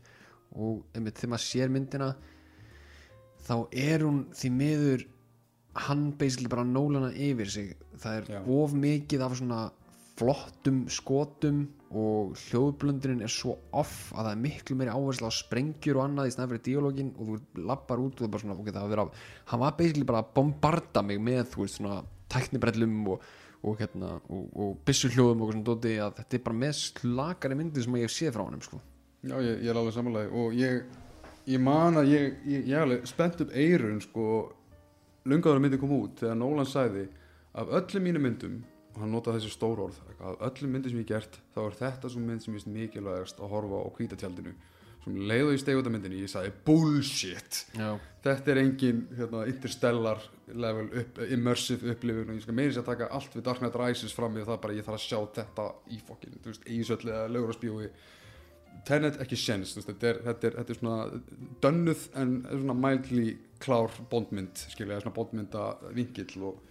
og einmitt þegar maður sér myndina þá er hún því miður hann basically bara nólana yfir sig. Það er Já. of mikið af svona flottum skotum og hljóðblöndurinn er svo off að það er miklu meiri áherslu á sprengjur og annað í snæð fyrir díológin og þú lappar út og það er bara svona, ok, það var að hann var basically bara að bombarda mig með þú veist svona tæknibrellum og, og hérna, og, og byssuhljóðum og svona dóti að þetta er bara með slakari myndi sem ég hef séð frá honum sko. Já, ég, ég er alveg samanlega og ég, ég man að ég, ég, ég er alveg spennt upp eirun sko, lungaður að myndi koma út þegar Nolan sagði af öllum mínum myndum og hann notaði þessi stór orð af öllum myndum sem ég gert þá er þetta svo mynd sem ég finnst mikilvægast að horfa á hvítatjaldinu. Sem leið og ég steg út af myndinni ég sagði bullshit. Já, þetta er engin hérna, interstellar level up, immersive upplifun og ég skal meira sér að taka allt við Dark Knight Rises fram í það bara ég þarf að sjá þetta í fokkin, veist, eða Laugur að spjói Tenet ekki veist, þetta er, þetta er, þetta er svona dönnuð en svona mildly klár bondmynd, skilja, svona bondmynda vingill og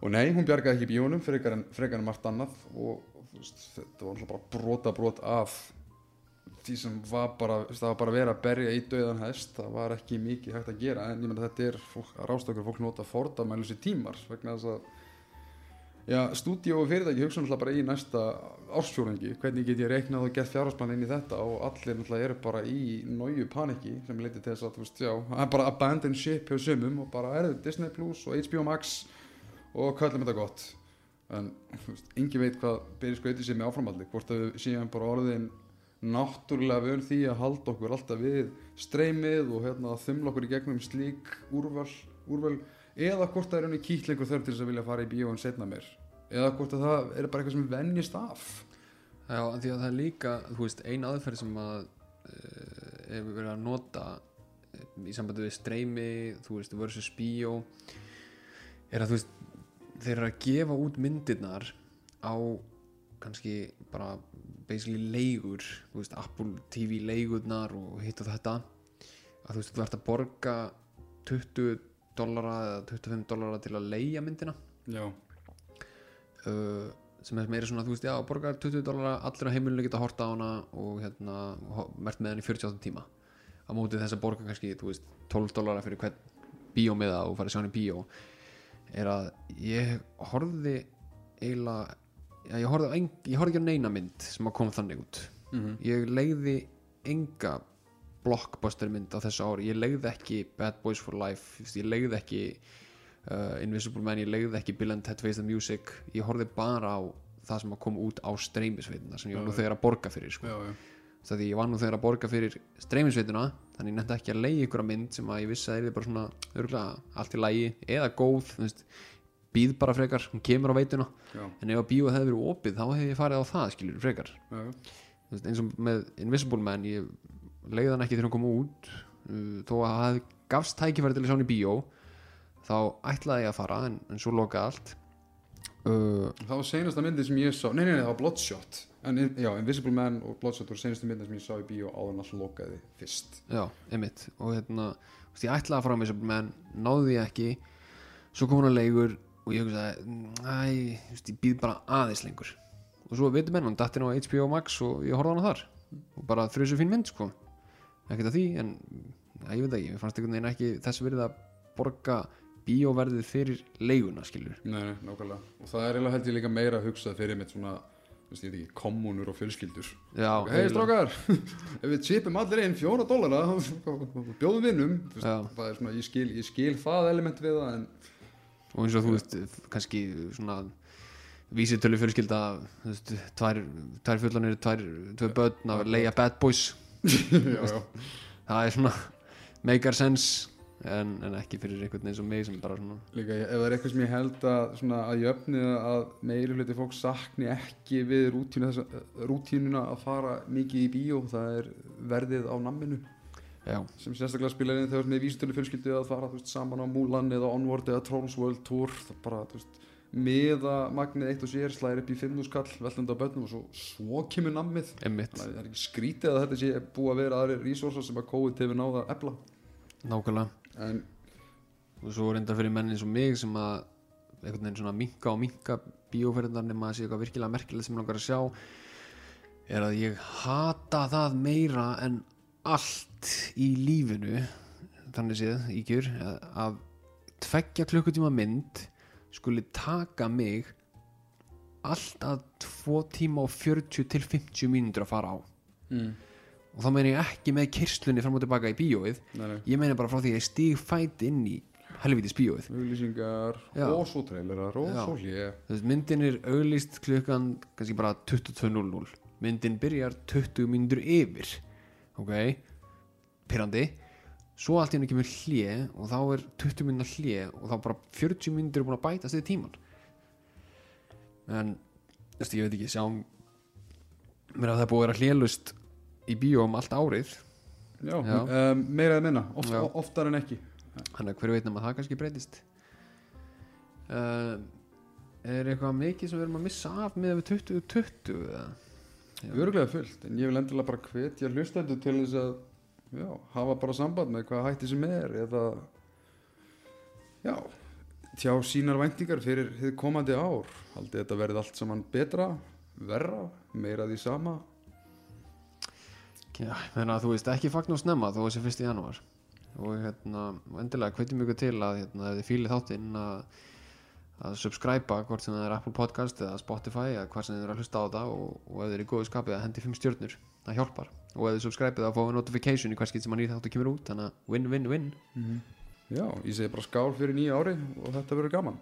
og nei, hún bjargaði ekki bíónum frekar en, frekar en margt annað og, og veist, þetta var alltaf bara brota brot af því sem var bara, það var bara verið að berja í döðan hest, það var ekki mikið hægt að gera en ég menna þetta er fólk, rástökur fólk nota fordamælusi tímar vegna þess að já, stúdíó og fyrirtæki hugsa náttúrulega bara í næsta ársfjóringi, hvernig get ég reiknað og gert fjárhagsplan inn í þetta og allir náttúrulega eru bara í nóju paniki sem leiti til þess að, þú veist, já, er bara abandon ship hjá sumum og bara er Disney Plus og HBO Max og kallum þetta gott. En þú veist, engi veit hvað byrja skauti sér með áframaldi hvort að við séum bara orðin náttúrulega vön því að halda okkur alltaf við streymið og hérna, þumla okkur í gegnum slík úrval, úrval eða hvort það er henni kýtlingur þörf til þess að vilja fara í bíóin setna mér eða hvort að það er bara eitthvað sem venjist af. Já, því að það er líka, þú veist, ein aðferð sem að hefur verið að nota eh, í sambandi við streymi, þú veist, versus bíó er að þú veist, þeir eru að gefa út myndirnar á kannski bara basically leigur, þú veist, Apple TV leigurnar og hitt og þetta. Að þú veist, þú ert að borga 20 dollara eða 25 dollara til að leigja myndina. Já, uh, sem er meira svona, þú veist, já, borgar 20 dólar allir á heimilinu geta horta á hana og hérna, mert með henni 48 tíma. Á móti þess að borga kannski, veist 12 dólar fyrir hvern bíómiða og fara að sjá hann í bíó er að ég horfði eiginlega ég horfði ekki á neina mynd sem að koma þannig út. Mm ég leiði enga blockbuster mynd á þessu ári. Ég leiði ekki Bad Boys for Life ég leiði ekki uh, Invisible Man, ég leiði ekki Bill and Ted Face the Music. Ég horfði bara á það sem að koma út á streymisveitina sem ég var nú þegar að borga fyrir sko. já, já, það því ég var nú þegar að borga fyrir streymisveitina þannig ég nefndi ekki að leiði ykkur mynd sem að ég vissi að það er bara svona örgulega allt í lægi eða góð veist, býð bara frekar, hún kemur á veituna. Já, en ef að bíóð hefði verið opið þá hefði ég farið á það skilur frekar. Já, já. Þú veist, eins og með Invisible Man ég leiði hann ekki þegar hann kom út. Uh, þó að það gafst tækifæri til að sjá hann í bíó þá ætlaði ég að fara en, en svo lokaði allt. Uh, það var senasta myndi sem ég sá nei, nei, nei, það var Bloodshot. En, já, Invisible Man og Bloodshot voru senastu myndi sem ég sá í bíó áður en allt lokaði fyrst. Já, einmitt. Og hérna, ég ætlaði að fara á Invisible Man náði ég ekki. Svo kom hann að leigur og ég hugsaði næ, ég býð bara aðeins lengur. Og svo veitum menn, hann datt inn á HBO Max og ég horfði á hana þar. Og bara þrjusu fín mynd sko ekkert að því, en ja, ég veit ekki, mér fannst einhvern veginn ekki þess verið að borga bíóverðið fyrir leiguna skilur Nei, nei, nákvæmlega. Og það er eiginlega held ég líka meira að hugsa fyrir mitt svona veist, ég veit ekki, kommunur og fjölskyldur. Hei strákar, ef við chipum allir inn fjóra dólara bjóðum vinnum það er svona, ég skil, ég skil það element við það en og eins og þú veist kannski svona vísitölu fjölskylda tvær, tvær fullanir tvær, tvær börn að leia bad boys já, já. það er svona make sense en, en ekki fyrir einhvern veginn sem mig sem bara svona Líka, ef það er eitthvað sem ég held að, svona, að jöfni að meiri hluti fólk sakni ekki við rútínu þessa, rútínuna að fara mikið í bíó það er verðið á namminu já, sem sérstaklega spilar inn þegar með vísitölu fjölskyldu að fara veist, saman á Mulan eða Onward eða Trolls World Tour það bara, þú veist, miða magnið eitt og sér slæðir upp í 5 skall veltandi á bönnum og svo, svo kemur nammið. Það er ekki skrítið að þetta sé búið að vera aðri resursar sem að COVID hefur náða að efla. Nákvæmlega. En og svo reyndar fyrir menn eins og mig sem að einhvern veginn svona minka og minka bíóferðnar nema að sé eitthvað virkilega merkilegt sem ég langar að sjá er að ég hata það meira en allt í lífinu þannig séð, ígjur að tveggja klukkutíma mynd skuli taka mig allt að 2 tíma og 40 til 50 mínútur að fara á mm. og þá meina ég ekki með kyrslunni fram og tilbaka í bíóið nei, nei. ég meina bara frá því að ég stíg fæt inn í helvitis bíóið auglýsingar Já. og svo trailerar og Já. svo hlje Þú veist, myndin er auglýst klukkan kannski bara 22.00 myndin byrjar 20 mínútur yfir ok pyrrandi svo allt í henni kemur hlje og þá er 20 mínútur hlje og þá bara 40 mínútur er búin að bætast við tíman en veist, ég veit ekki sjáum mér að það er búið að vera hljelust í bíó um allt árið Já, Já. Um, meira eða minna, oft, oftar en ekki þannig að hver veit nema það kannski breytist uh, er eitthvað mikið sem við erum að missa af með við 2020 eða? Já. Öruglega fullt, en ég vil endilega bara hvetja hlustendur til þess að já, hafa bara samband með hvað hætti sem er eða já, tjá sínar væntingar fyrir þið komandi ár. Haldið þetta verið allt saman betra verra, meira því sama? Já, meina þú veist ekki fagn og snemma þó þessi 1. janúar. Og hérna, endilega hvetjum ykkur til að hérna, þið fílið þáttinn að, að subscriba hvort sem það er Apple Podcast eða Spotify eða hvað sem þið eru að hlusta á þetta og, og ef þið eru í góðu skapið að hendi 5 stjörnur það hjálpar. Og ef þið subscribið þá fáum við notification í hvers skipt sem að nýr þáttu kemur út. Þannig að win, win, win. Já, ég segi bara skál fyrir nýja ári og þetta verður gaman